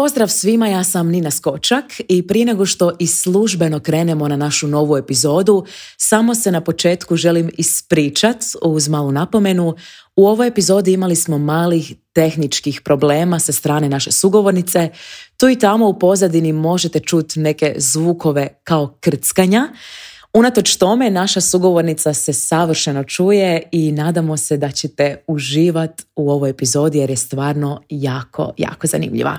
Pozdrav svima, ja sam Nina Skočak i prije nego što i službeno krenemo na našu novu epizodu, samo se na početku želim ispričat uz malu napomenu. U ovoj epizodi imali smo malih tehničkih problema sa strane naše sugovornice. Tu i tamo u pozadini možete čuti neke zvukove kao krckanja. Unatoč tome, naša sugovornica se savršeno čuje i nadamo se da ćete uživat u ovoj epizodi jer je stvarno jako, jako zanimljiva.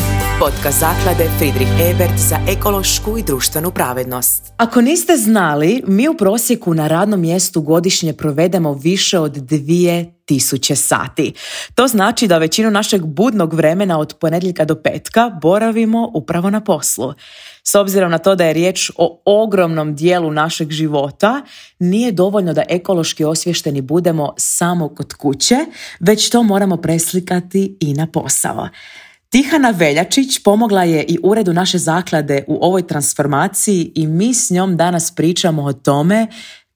podcast zaklade Friedrich Ebert za ekološku i društvenu pravednost. Ako niste znali, mi u prosjeku na radnom mjestu godišnje provedemo više od dvije sati. To znači da većinu našeg budnog vremena od ponedjeljka do petka boravimo upravo na poslu. S obzirom na to da je riječ o ogromnom dijelu našeg života, nije dovoljno da ekološki osvješteni budemo samo kod kuće, već to moramo preslikati i na posao. Tihana Veljačić pomogla je i uredu naše zaklade u ovoj transformaciji i mi s njom danas pričamo o tome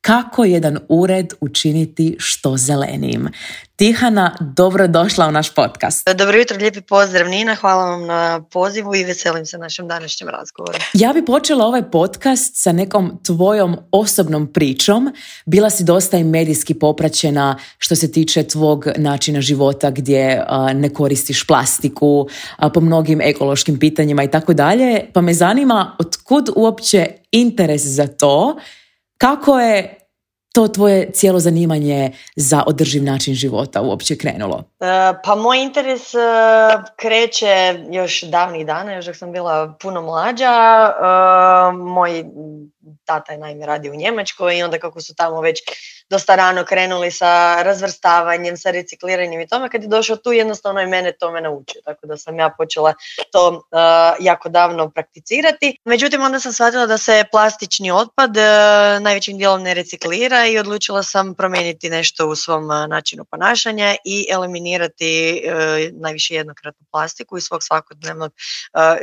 kako jedan ured učiniti što zelenijim. Tihana, dobrodošla u naš podcast. Pa, dobro jutro, lijepi pozdrav Nina, hvala vam na pozivu i veselim se našem današnjem razgovoru. Ja bi počela ovaj podcast sa nekom tvojom osobnom pričom. Bila si dosta i medijski popraćena što se tiče tvog načina života gdje ne koristiš plastiku, po mnogim ekološkim pitanjima i tako dalje. Pa me zanima otkud uopće interes za to kako je to tvoje cijelo zanimanje za održiv način života uopće krenulo? E, pa moj interes e, kreće još davnih dana, još dok sam bila puno mlađa. E, moj tata je najme radi u Njemačkoj i onda kako su tamo već dosta rano krenuli sa razvrstavanjem, sa recikliranjem i tome, kad je došao tu jednostavno je mene tome naučio, tako da sam ja počela to e, jako davno prakticirati. Međutim, onda sam shvatila da se plastični otpad e, najvećim dijelom ne reciklira i odlučila sam promijeniti nešto u svom e, načinu ponašanja i eliminirati najviše jednokratnu plastiku iz svog svakodnevnog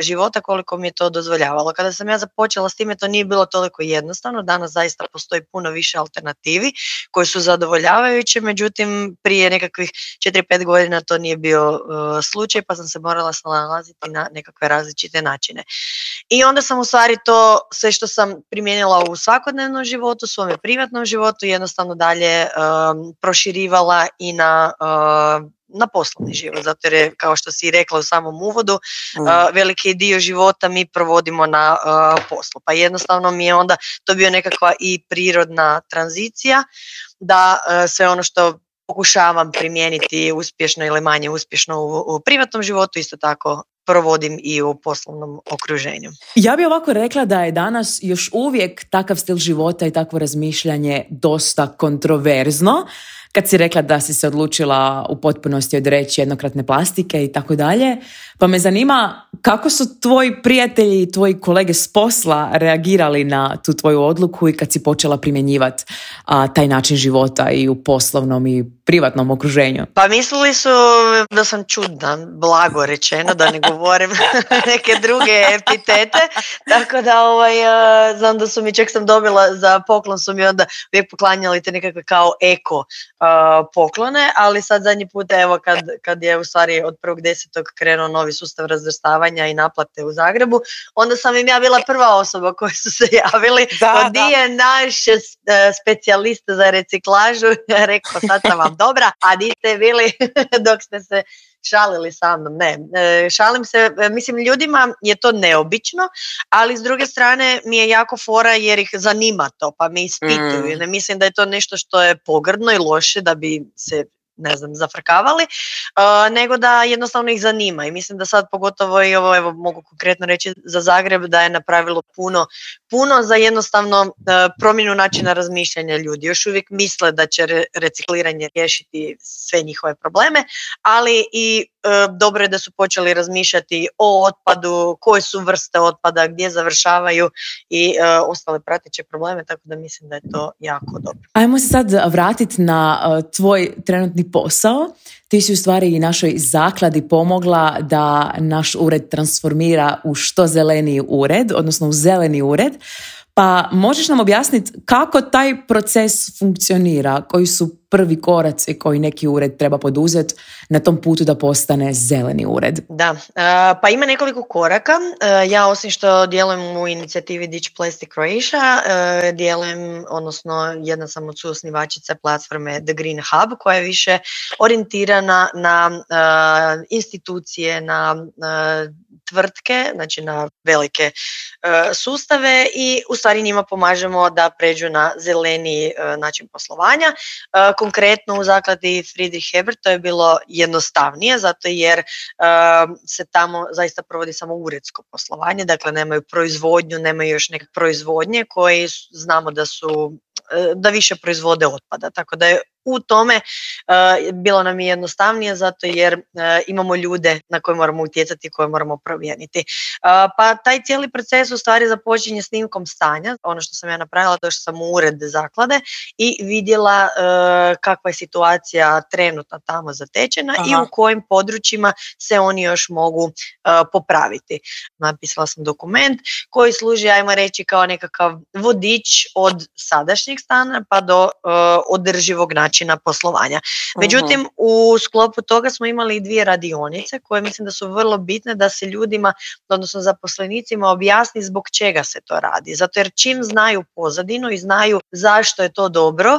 života koliko mi je to dozvoljavalo. Kada sam ja započela s time, to nije bilo toliko tako jednostavno. Danas zaista postoji puno više alternativi koje su zadovoljavajuće, međutim prije nekakvih 4-5 godina to nije bio e, slučaj pa sam se morala snalaziti na nekakve različite načine. I onda sam u stvari to sve što sam primijenila u svakodnevnom životu, svome privatnom životu jednostavno dalje e, proširivala i na e, na poslovni život, zato jer je, kao što si i rekla u samom uvodu, mm. veliki dio života mi provodimo na poslu. Pa jednostavno mi je onda to bio nekakva i prirodna tranzicija da sve ono što pokušavam primijeniti uspješno ili manje uspješno u, u privatnom životu, isto tako provodim i u poslovnom okruženju. Ja bih ovako rekla da je danas još uvijek takav stil života i takvo razmišljanje dosta kontroverzno kad si rekla da si se odlučila u potpunosti odreći jednokratne plastike i tako dalje, pa me zanima kako su tvoji prijatelji i tvoji kolege s posla reagirali na tu tvoju odluku i kad si počela primjenjivati taj način života i u poslovnom i privatnom okruženju? Pa mislili su da sam čudna, blago rečeno, da ne govorim neke druge epitete, tako da ovaj, e, znam da su mi, čak sam dobila za poklon, su mi onda uvijek poklanjali te nekakve kao eko e, poklone, ali sad zadnji put, evo kad, kad je u stvari od prvog desetog krenuo novi sustav razvrstavanja i naplate u Zagrebu, onda sam im ja bila e. prva osoba koja su se javili, da, di je naš e, specijalist za reciklažu, rekao sad sam vam dobra, a di ste bili dok ste se šalili sa mnom, ne, e, šalim se, mislim ljudima je to neobično, ali s druge strane mi je jako fora jer ih zanima to, pa mi ispituju, mm. ne mislim da je to nešto što je pogrdno i loše da bi se ne znam, zafrkavali, nego da jednostavno ih zanima i mislim da sad pogotovo i ovo, evo mogu konkretno reći za Zagreb da je napravilo puno, puno za jednostavno e, promjenu načina razmišljanja ljudi. Još uvijek misle da će recikliranje riješiti sve njihove probleme, ali i Ehm, dobro je da su počeli razmišljati o otpadu, koje su vrste otpada, gdje završavaju i ehm, ostale prateće probleme, tako da mislim da je to jako dobro. Ajmo se sad vratiti na ehm, tvoj trenutni posao. Ti si u stvari i našoj zakladi pomogla da naš ured transformira u što zeleniji ured, odnosno u zeleni ured. Pa možeš nam objasniti kako taj proces funkcionira, koji su prvi koraci koji neki ured treba poduzet na tom putu da postane zeleni ured? Da, e, pa ima nekoliko koraka. E, ja osim što djelujem u inicijativi Ditch Plastic Croatia, e, djelujem, odnosno jedna sam od suosnivačica platforme The Green Hub koja je više orijentirana na institucije, na tvrtke, znači na velike e, sustave i u stvari njima pomažemo da pređu na zeleni e, način poslovanja. E, konkretno u zakladi Friedrich Hebert to je bilo jednostavnije zato jer se tamo zaista provodi samo uredsko poslovanje, dakle nemaju proizvodnju, nemaju još neke proizvodnje koje znamo da su da više proizvode otpada, tako da je u tome eh, bilo nam je jednostavnije zato jer eh, imamo ljude na koje moramo utjecati koje moramo promijeniti. Eh, pa taj cijeli proces u stvari započinje snimkom stanja, ono što sam ja napravila to što sam u ured zaklade i vidjela kakva je situacija trenutno tamo zatečena i u kojim područjima se oni još mogu popraviti. Napisala sam dokument koji služi, ajmo reći, kao nekakav vodič od sadašnjeg stana pa do održivog načina načina poslovanja. Mhm. Međutim, u sklopu toga smo imali i dvije radionice koje mislim da su vrlo bitne da se ljudima, odnosno zaposlenicima objasni zbog čega se to radi. Zato jer čim znaju pozadinu i znaju zašto je to dobro,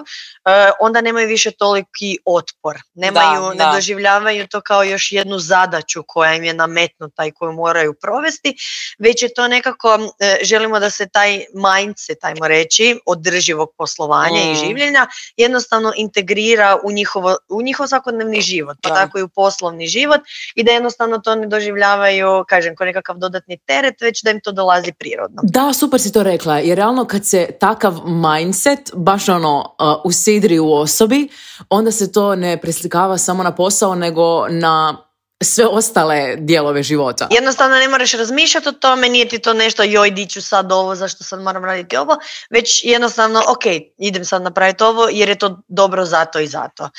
eh, onda nemaju više toliki otpor. Nemaju, da, ne doživljavaju to kao još jednu zadaću koja im je nametnuta i koju moraju provesti, već je to nekako, eh, želimo da se taj mindset, ajmo reći, održivog poslovanja i mm. življenja jednostavno integrira integrira u, njihovo, u njihov svakodnevni život, pa tako i u poslovni život i da jednostavno to ne doživljavaju, kažem, kao nekakav dodatni teret, već da im to dolazi prirodno. Da, super si to rekla, jer realno kad se takav mindset baš ono uh, usidri u osobi, onda se to ne preslikava samo na posao, nego na sve ostale dijelove života. Jednostavno ne moraš razmišljati o tome, nije ti to nešto joj ću sad ovo, zašto sad moram raditi ovo, već jednostavno ok, idem sad napraviti ovo jer je to dobro zato i zato. Uh,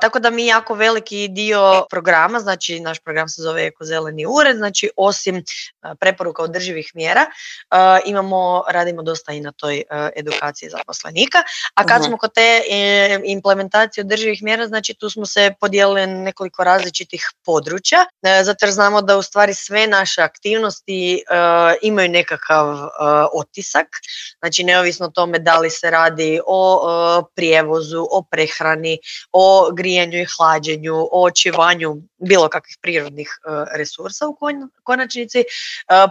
tako da mi jako veliki dio programa, znači naš program se zove Zeleni ured, znači osim uh, preporuka održivih mjera uh, imamo, radimo dosta i na toj uh, edukaciji zaposlenika, a kad mhm. smo kod te e, implementacije održivih mjera, znači tu smo se podijelili nekoliko različitih pod područja, e, zato jer znamo da u stvari sve naše aktivnosti e, imaju nekakav e, otisak, znači neovisno o tome da li se radi o prijevozu, o prehrani, o grijanju i hlađenju, o očivanju bilo kakvih prirodnih resursa u konačnici.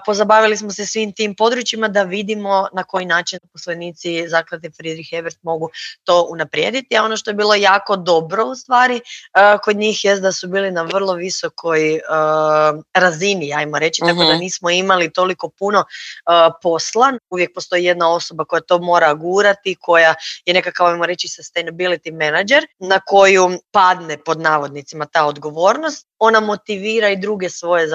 Pozabavili smo se svim tim područjima da vidimo na koji način zaposlenici zaklade Friedrich Ebert mogu to unaprijediti, a ono što je bilo jako dobro u stvari kod njih je da su bili na vrlo visokom visokoj uh, razini, ajmo reći, tako da mhm. nismo imali toliko puno uh, posla. Uvijek postoji jedna osoba koja to mora gurati, koja je nekakav, ajmo reći, sustainability manager, na koju padne pod navodnicima ta odgovornost. Ona motivira i druge svoje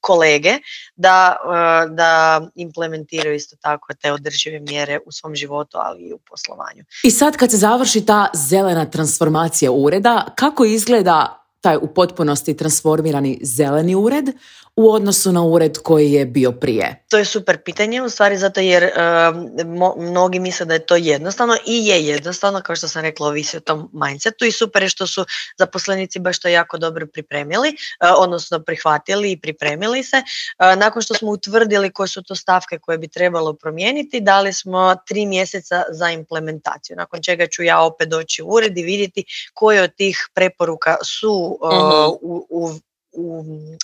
kolege da, uh, da implementiraju isto tako te održive mjere u svom životu, ali i u poslovanju. I sad kad se završi ta zelena transformacija ureda, kako izgleda taj u potpunosti transformirani zeleni ured u odnosu na ured koji je bio prije? To je super pitanje, u stvari zato jer eh, mnogi misle da je to jednostavno i je jednostavno, kao što sam rekla, ovisi o tom mindsetu i super je što su zaposlenici baš to jako dobro pripremili, eh, odnosno prihvatili i pripremili se. Eh, nakon što smo utvrdili koje su to stavke koje bi trebalo promijeniti, dali smo tri mjeseca za implementaciju, nakon čega ću ja opet doći u ured i vidjeti koje od tih preporuka su mhm. u, u,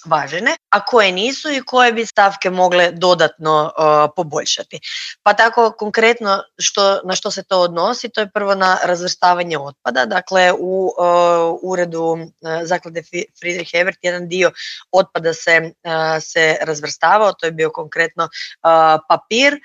uvažene, a koje nisu i koje bi stavke mogle dodatno e, poboljšati. Pa tako konkretno što, na što se to odnosi, to je prvo na razvrstavanje otpada. Dakle, u e, uredu e, zaklade Friedrich Ebert jedan dio otpada se, se razvrstavao, to je bio konkretno papir,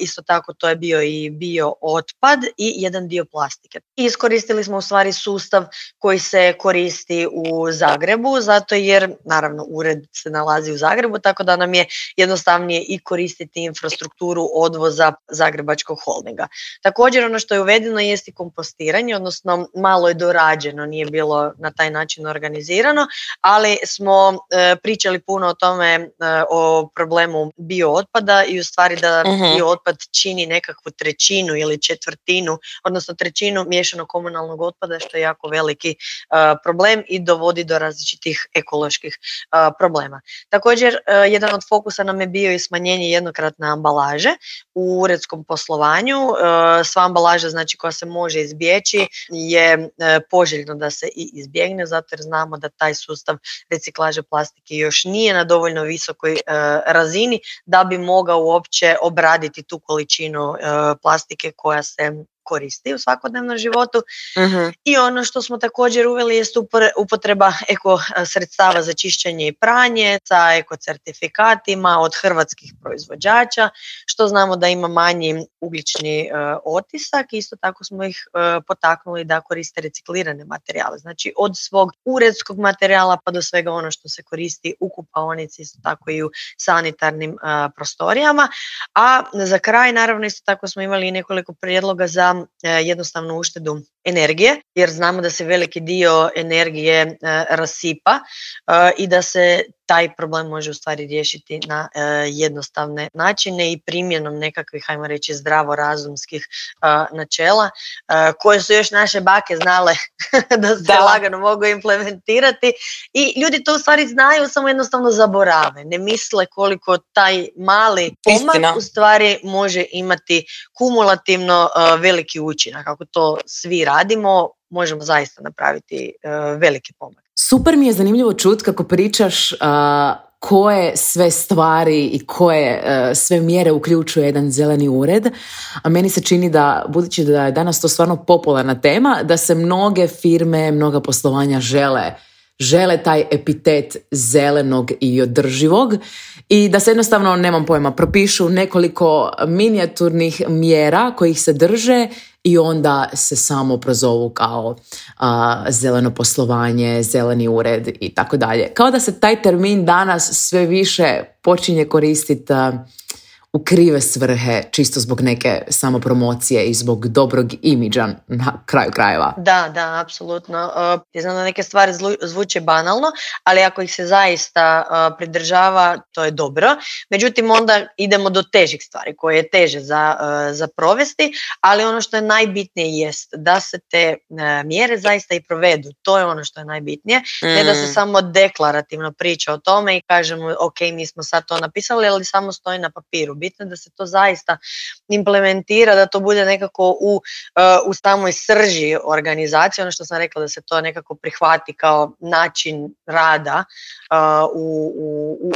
isto tako to je bio i bio otpad i jedan dio plastike. Iskoristili smo u stvari sustav koji se koristi u Zagrebu, zato je jer naravno ured se nalazi u Zagrebu, tako da nam je jednostavnije i koristiti infrastrukturu odvoza Zagrebačkog holdinga. Također ono što je uvedeno jest i kompostiranje, odnosno malo je dorađeno, nije bilo na taj način organizirano, ali smo e, pričali puno o tome e, o problemu biootpada i u stvari da uh-huh. biootpad čini nekakvu trećinu ili četvrtinu, odnosno trećinu miješanog komunalnog otpada što je jako veliki e, problem i dovodi do različitih ekoloških ekoloških problema. Također, e, jedan od fokusa nam je bio i smanjenje jednokratne ambalaže u uredskom poslovanju. E, sva ambalaža znači, koja se može izbjeći je e, poželjno da se i izbjegne, zato jer znamo da taj sustav reciklaže plastike još nije na dovoljno visokoj razini da bi mogao uopće obraditi tu količinu plastike koja se koristi u svakodnevnom životu mhm. i ono što smo također uveli jest upotreba eko e, sredstava za čišćenje i pranje sa eko certifikatima od hrvatskih proizvođača što znamo da ima manji ugljični uh, otisak isto tako smo ih e, potaknuli da koriste reciklirane materijale znači od svog uredskog materijala pa do svega ono što se koristi u kupaonici isto tako i u sanitarnim prostorijama a za kraj naravno isto tako smo imali i nekoliko prijedloga za E, jednostavnu uštedu energije, jer znamo da se veliki dio energije e, rasipa e, i da se taj problem može u stvari riješiti na e, jednostavne načine i primjenom nekakvih, ajmo reći, zdravorazumskih načela koje su još naše bake znale da se lagano mogu implementirati i ljudi to u stvari znaju, samo jednostavno zaborave, ne misle koliko taj mali pomak u stvari može imati kumulativno veliki učinak, kako to svira radimo, možemo zaista napraviti e, veliki pomak. Super mi je zanimljivo čut kako pričaš e, koje sve stvari i koje e, sve mjere uključuje jedan zeleni ured. A meni se čini da, budući da je danas to stvarno popularna tema, da se mnoge firme, mnoga poslovanja žele žele taj epitet zelenog i održivog i da se jednostavno, nemam pojma, propišu nekoliko minijaturnih mjera kojih se drže i onda se samo prozovu kao a, zeleno poslovanje, zeleni ured i tako dalje. Kao da se taj termin danas sve više počinje koristiti u krive svrhe, čisto zbog neke samopromocije i zbog dobrog imidža na kraju krajeva. Da, da, apsolutno. E, ja znam da neke stvari zvuče banalno, ali ako ih se zaista e, pridržava, to je dobro. Međutim, onda idemo do težih stvari koje je teže za, e, za provesti, ali ono što je najbitnije jest da se te mjere zaista i provedu. To je ono što je najbitnije. Ne da se mm. samo deklarativno priča o tome i kažemo ok, mi smo sad to napisali, ali samo stoji na papiru bitno da se to zaista implementira, da to bude nekako u, uh, u samoj srži organizacije, ono što sam rekla da se to nekako prihvati kao način rada uh, u, u,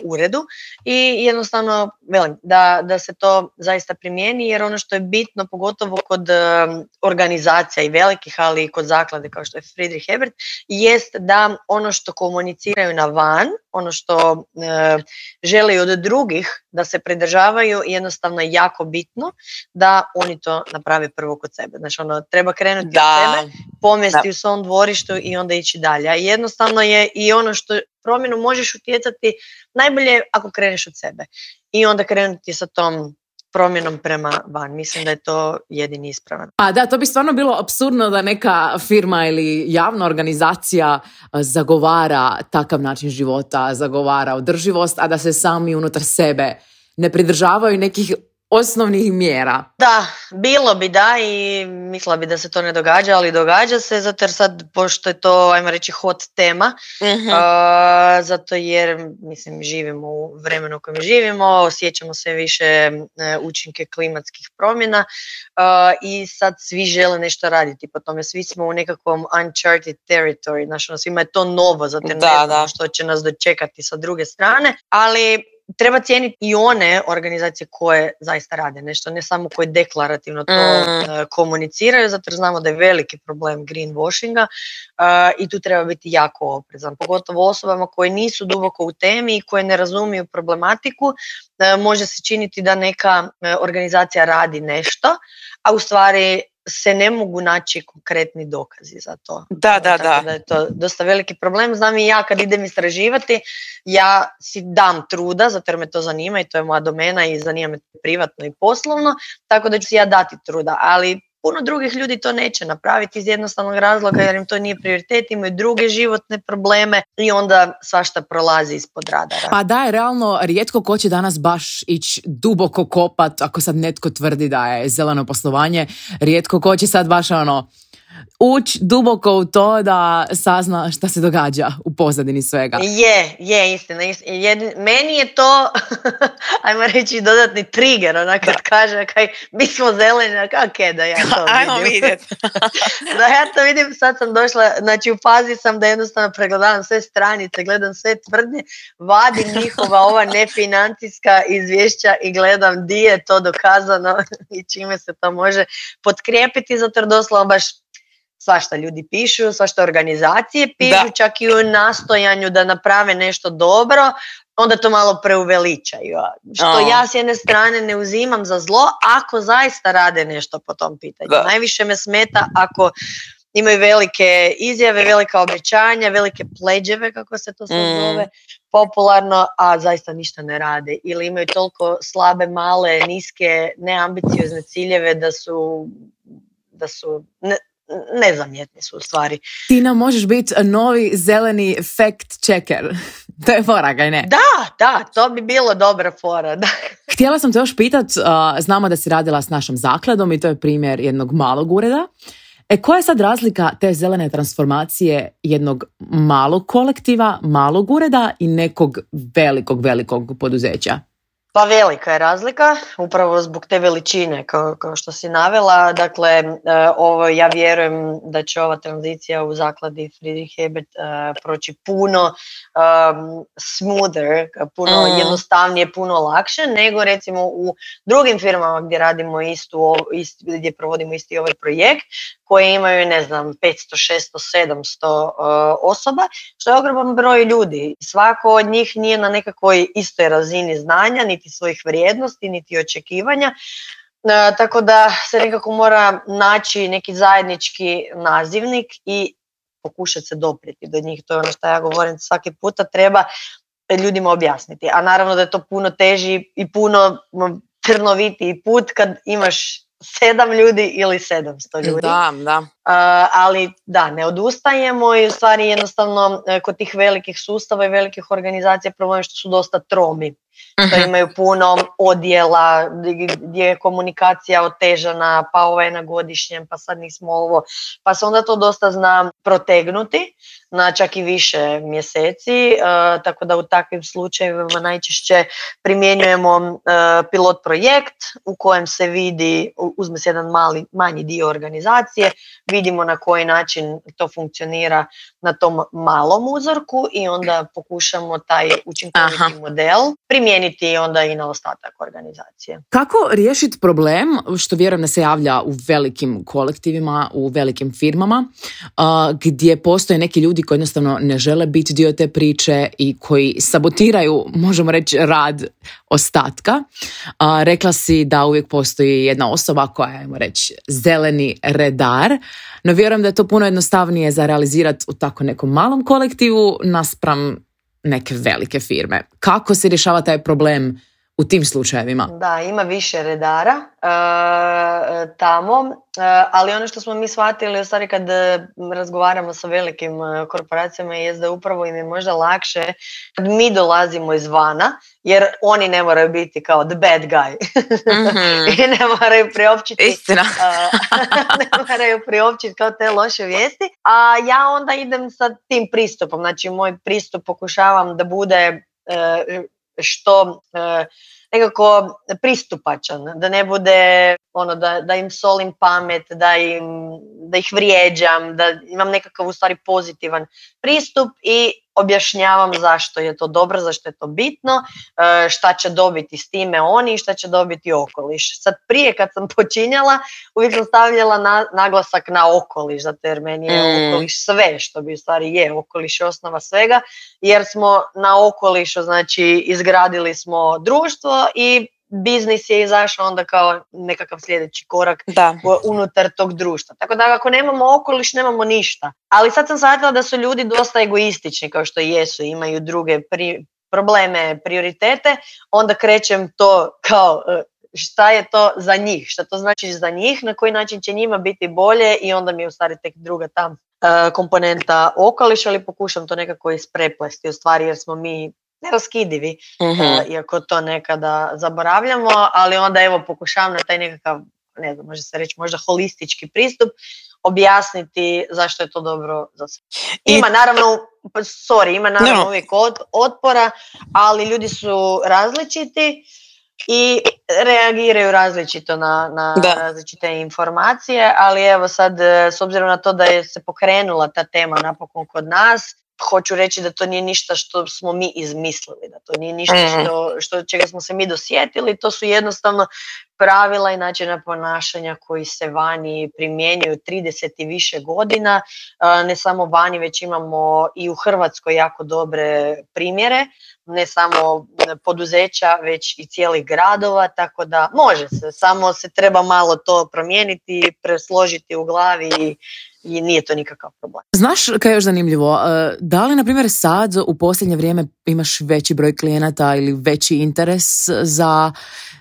u uredu i jednostavno velim, da, da se to zaista primijeni jer ono što je bitno pogotovo kod um, organizacija i velikih ali i kod zaklade kao što je Friedrich Ebert jest da ono što komuniciraju na van ono što e, žele od drugih da se pridržavaju jednostavno je jako bitno da oni to naprave prvo kod sebe. Znači ono, treba krenuti da. od sebe, pomesti da. u svom dvorištu i onda ići dalje. A jednostavno je i ono što promjenu možeš utjecati najbolje ako kreneš od sebe. I onda krenuti sa tom promjenom prema van. Mislim da je to jedini ispravan. Pa da, to bi stvarno bilo absurdno da neka firma ili javna organizacija e, zagovara takav način života, zagovara održivost, a da se sami unutar sebe ne pridržavaju nekih osnovnih mjera. Da, bilo bi da i mislila bi da se to ne događa, ali događa se zato jer sad, pošto je to, ajmo reći, hot tema, uh zato jer, mislim, živimo u vremenu u kojem živimo, osjećamo sve više e, učinke klimatskih promjena i sad svi žele nešto raditi po tome. Svi smo u nekakvom uncharted territory, znaš, ono, svima je to novo, zato jer da, ne što će nas dočekati sa druge strane, ali treba cijeniti i one organizacije koje zaista rade nešto, ne samo koje deklarativno to mm. e, komuniciraju, zato znamo da je veliki problem greenwashinga uh, i tu treba biti jako oprezan, pogotovo osobama koje nisu duboko u temi i koje ne razumiju problematiku, e, može se činiti da neka organizacija radi nešto, a u stvari se ne mogu naći konkretni dokazi za to. Da, da, da. je to dosta veliki problem. Znam i ja kad idem istraživati, ja si dam truda, zato jer me to zanima i to je moja domena i zanima me privatno i poslovno, tako da ću si ja dati truda, ali Puno drugih ljudi to neće napraviti iz jednostavnog razloga jer im to nije prioritet, imaju druge životne probleme i onda svašta prolazi ispod radara. Pa da, je realno rijetko ko će danas baš ići duboko kopat, ako sad netko tvrdi da je zeleno poslovanje, rijetko ko će sad baš ono ući duboko u to da sazna šta se događa u pozadini svega. Je, je, istina. meni je to, ajmo reći, dodatni trigger, ona kad da. kaže, mi smo zeleni, a okay, da ja to ajmo Vidjet. da ja to vidim, sad sam došla, znači u fazi sam da jednostavno pregledavam sve stranice, gledam sve tvrdnje, vadim njihova ova nefinancijska izvješća i gledam di je to dokazano i čime se to može potkrijepiti, zato jer baš svašta ljudi pišu, svašta organizacije pišu, čak i u nastojanju da naprave nešto dobro, onda to malo preuveličaju. Što ja s jedne strane ne uzimam za zlo ako zaista rade nešto po tom pitanju. Najviše me smeta ako imaju velike izjave, velika obećanja, velike pleđeve, kako se to mm. zove, popularno, a zaista ništa ne rade. Ili imaju toliko slabe, male, niske, neambiciozne ciljeve da su da su ne, nezamjetni su u stvari. Tina, možeš biti novi zeleni fact checker. To je fora, kaj ne? Da, da, to bi bilo dobra fora. Da. Htjela sam te još pitat, znamo da si radila s našom zakladom i to je primjer jednog malog ureda. E, koja je sad razlika te zelene transformacije jednog malog kolektiva, malog ureda i nekog velikog, velikog poduzeća? Pa velika je razlika, upravo zbog te veličine kao, kao što si navela. Dakle, e, ovo, ja vjerujem da će ova tranzicija u zakladi Friedrich Hebert e, proći puno um, smoother, puno mm. jednostavnije, puno lakše nego recimo u drugim firmama gdje radimo istu, ist, gdje provodimo isti ovaj projekt koje imaju, ne znam, 500, 600, 700 osoba, što je ogroman broj ljudi. Svako od njih nije na nekakvoj istoj razini znanja, ni niti svojih vrijednosti, niti očekivanja. E, tako da se nekako mora naći neki zajednički nazivnik i pokušati se doprijeti do njih. To je ono što ja govorim svaki puta, treba ljudima objasniti. A naravno da je to puno teži i puno trnovitiji put kad imaš sedam ljudi ili sedamsto ljudi. Da, da. E, ali da, ne odustajemo i u stvari jednostavno e, kod tih velikih sustava i velikih organizacija problem što su dosta tromi Mhm. imaju puno odjela gdje je komunikacija otežana, pa ovaj na godišnjem, pa sad nismo ovo, pa se onda to dosta znam protegnuti na čak i više mjeseci, e, tako da u takvim slučajevima najčešće primjenjujemo e, pilot projekt u kojem se vidi, uzme se jedan mali, manji dio organizacije, vidimo na koji način to funkcionira na tom malom uzorku i onda pokušamo taj učinkoviti model primjenjati primijeniti onda i na ostatak organizacije. Kako riješiti problem, što vjerujem da se javlja u velikim kolektivima, u velikim firmama, gdje postoje neki ljudi koji jednostavno ne žele biti dio te priče i koji sabotiraju, možemo reći, rad ostatka. Rekla si da uvijek postoji jedna osoba koja je, ajmo reći, zeleni redar, no vjerujem da je to puno jednostavnije za realizirati u tako nekom malom kolektivu naspram neke velike firme. Kako se rješava taj problem u tim slučajevima. Da, ima više redara e, tamo, e, ali ono što smo mi shvatili, u stvari kad e, razgovaramo sa velikim korporacijama je da upravo im je možda lakše kad mi dolazimo izvana, jer oni ne moraju biti kao the bad guy mhm. i ne moraju priopćiti Istina. ne moraju priopćiti kao te loše vijesti, a ja onda idem sa tim pristupom, znači moj pristup pokušavam da bude što e, nekako pristupačan, da ne bude ono da, da im solim pamet, da im da ih vrijeđam, da imam nekakav u stvari pozitivan pristup i objašnjavam zašto je to dobro, zašto je to bitno, e, šta će dobiti s time oni i šta će dobiti okoliš. Sad prije kad sam počinjala uvijek sam stavljala na, naglasak na okoliš, zato jer meni je mm. okoliš sve što bi u stvari je, okoliš je osnova svega, jer smo na okolišu znači izgradili smo društvo i biznis je izašao onda kao nekakav sljedeći korak da. unutar tog društva. Tako da ako nemamo okoliš, nemamo ništa. Ali sad sam shvatila da su ljudi dosta egoistični kao što jesu, imaju druge pri, probleme, prioritete, onda krećem to kao e, šta je to za njih, šta to znači za njih, na koji način će njima biti bolje i onda mi je u stvari tek druga ta e, komponenta okoliš, ali pokušam to nekako ispreplesti u stvari jer smo mi neraskidivi, mhm. e, iako to nekada zaboravljamo, ali onda evo pokušavam na taj nekakav, ne znam, može se reći možda holistički pristup, objasniti zašto je to dobro za sve. Ima naravno, pa, sorry, ima naravno no. uvijek otpora, ali ljudi su različiti i reagiraju različito na, na različite informacije, ali evo sad, e, s obzirom na to da je se pokrenula ta tema napokon kod nas, hoću reći da to nije ništa što smo mi izmislili, da to nije ništa mm. što, što čega smo se mi dosjetili, to su jednostavno pravila i načina ponašanja koji se vani primjenjuju 30 i više godina, ne samo vani, već imamo i u Hrvatskoj jako dobre primjere, ne samo poduzeća, već i cijelih gradova, tako da može se, samo se treba malo to promijeniti, presložiti u glavi i, i nije to nikakav problem. Znaš kaj je još zanimljivo, e, da li na primjer sad u posljednje vrijeme imaš veći broj klijenata ili veći interes za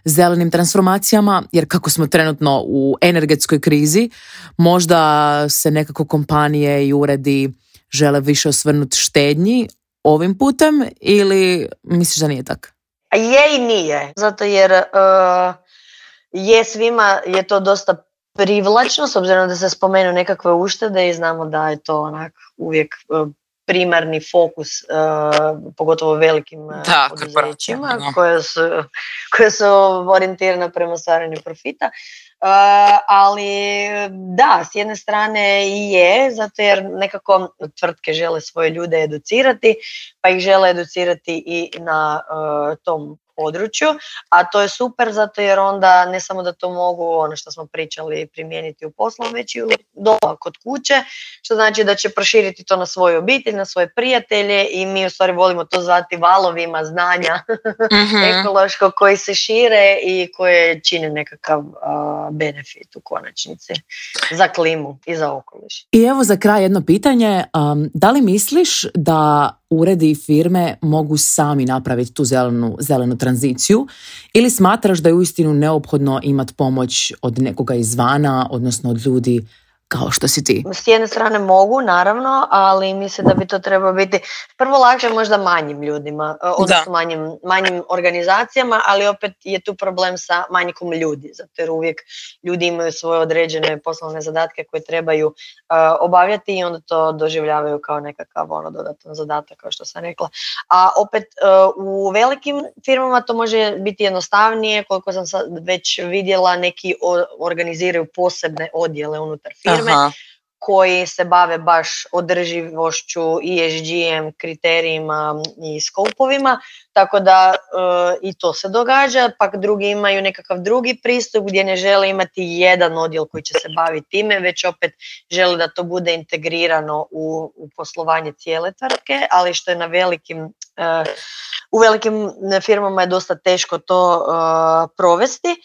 zelenim transformacijama, jer kako smo trenutno u energetskoj krizi, možda se nekako kompanije i uredi žele više osvrnuti štednji, ovim putem ili misliš da nije tako? Je i nije, zato jer e, je svima je to dosta privlačno, s obzirom da se spomenu nekakve uštede i znamo da je to onak uvijek e, primarni fokus, e, pogotovo velikim poduzećima koje su, koje su orijentirane prema stvaranju profita. E, ali da, s jedne strane i je, zato jer nekako tvrtke žele svoje ljude educirati, pa ih žele educirati i na e, tom području, a to je super zato jer onda ne samo da to mogu, ono što smo pričali, primijeniti u poslu, već i u doma kod kuće, što znači da će proširiti to na svoju obitelj, na svoje prijatelje i mi u stvari volimo to zvati valovima znanja mm ekološko koji se šire i koje čine nekakav benefit u konačnici za klimu i za okoliš. I evo za kraj jedno pitanje, da li misliš da uredi i firme mogu sami napraviti tu zelenu, zelenu tranziciju ili smatraš da je uistinu neophodno imati pomoć od nekoga izvana, odnosno od ljudi kao što si ti? S jedne strane mogu, naravno, ali mislim da bi to trebalo biti prvo lakše možda manjim ljudima, e, odnosno manjim, organizacijama, ali opet je tu problem sa manjikom ljudi, zato jer uvijek ljudi imaju svoje određene poslovne zadatke koje trebaju e, obavljati i onda to doživljavaju kao nekakav ono dodatan zadatak, kao što sam rekla. A opet e, u velikim firmama to može biti jednostavnije, koliko sam sad već vidjela, neki organiziraju posebne odjele unutar firme koji se bave baš održivošću, ESG-em, kriterijima i skopovima, tako da e, i to se događa, pak drugi imaju nekakav drugi pristup gdje ne žele imati jedan odjel koji će se baviti time, već opet žele da to bude integrirano u, poslovanje cijele tvrtke, ali što je na velikim e, u velikim firmama je dosta teško to e, provesti.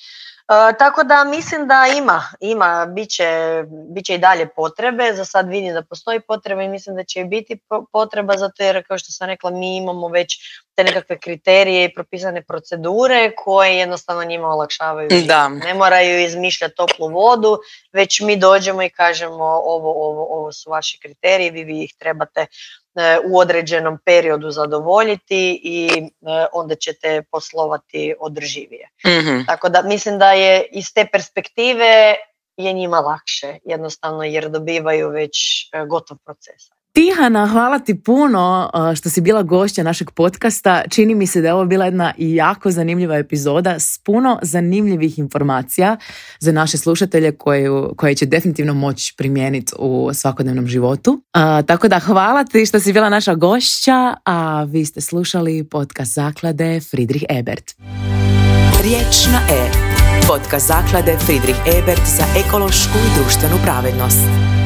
E, tako da mislim da ima, ima, bit će, i dalje potrebe, za sad vidim da postoji potreba i mislim da će biti potreba zato jer kao što sam rekla mi imamo već te nekakve kriterije i propisane procedure koje jednostavno njima olakšavaju. Da. Ne moraju izmišljati toplu vodu, već mi dođemo i kažemo ovo, ovo, ovo su vaši kriteriji, vi, vi ih trebate e, u određenom periodu zadovoljiti i e, onda ćete poslovati održivije. Mhm. Tako da mislim da je iz te perspektive je njima lakše jednostavno jer dobivaju već e, gotov proces. Tihana, hvala ti puno uh, što si bila gošća našeg podcasta. Čini mi se da je ovo bila jedna jako zanimljiva epizoda s puno zanimljivih informacija za naše slušatelje koju, koje će definitivno moći primijeniti u svakodnevnom životu. Uh, tako da hvala ti što si bila naša gošća, a vi ste slušali podcast zaklade Friedrich Ebert. Riječ na E. Podcast zaklade Friedrich Ebert za ekološku i društvenu pravednost.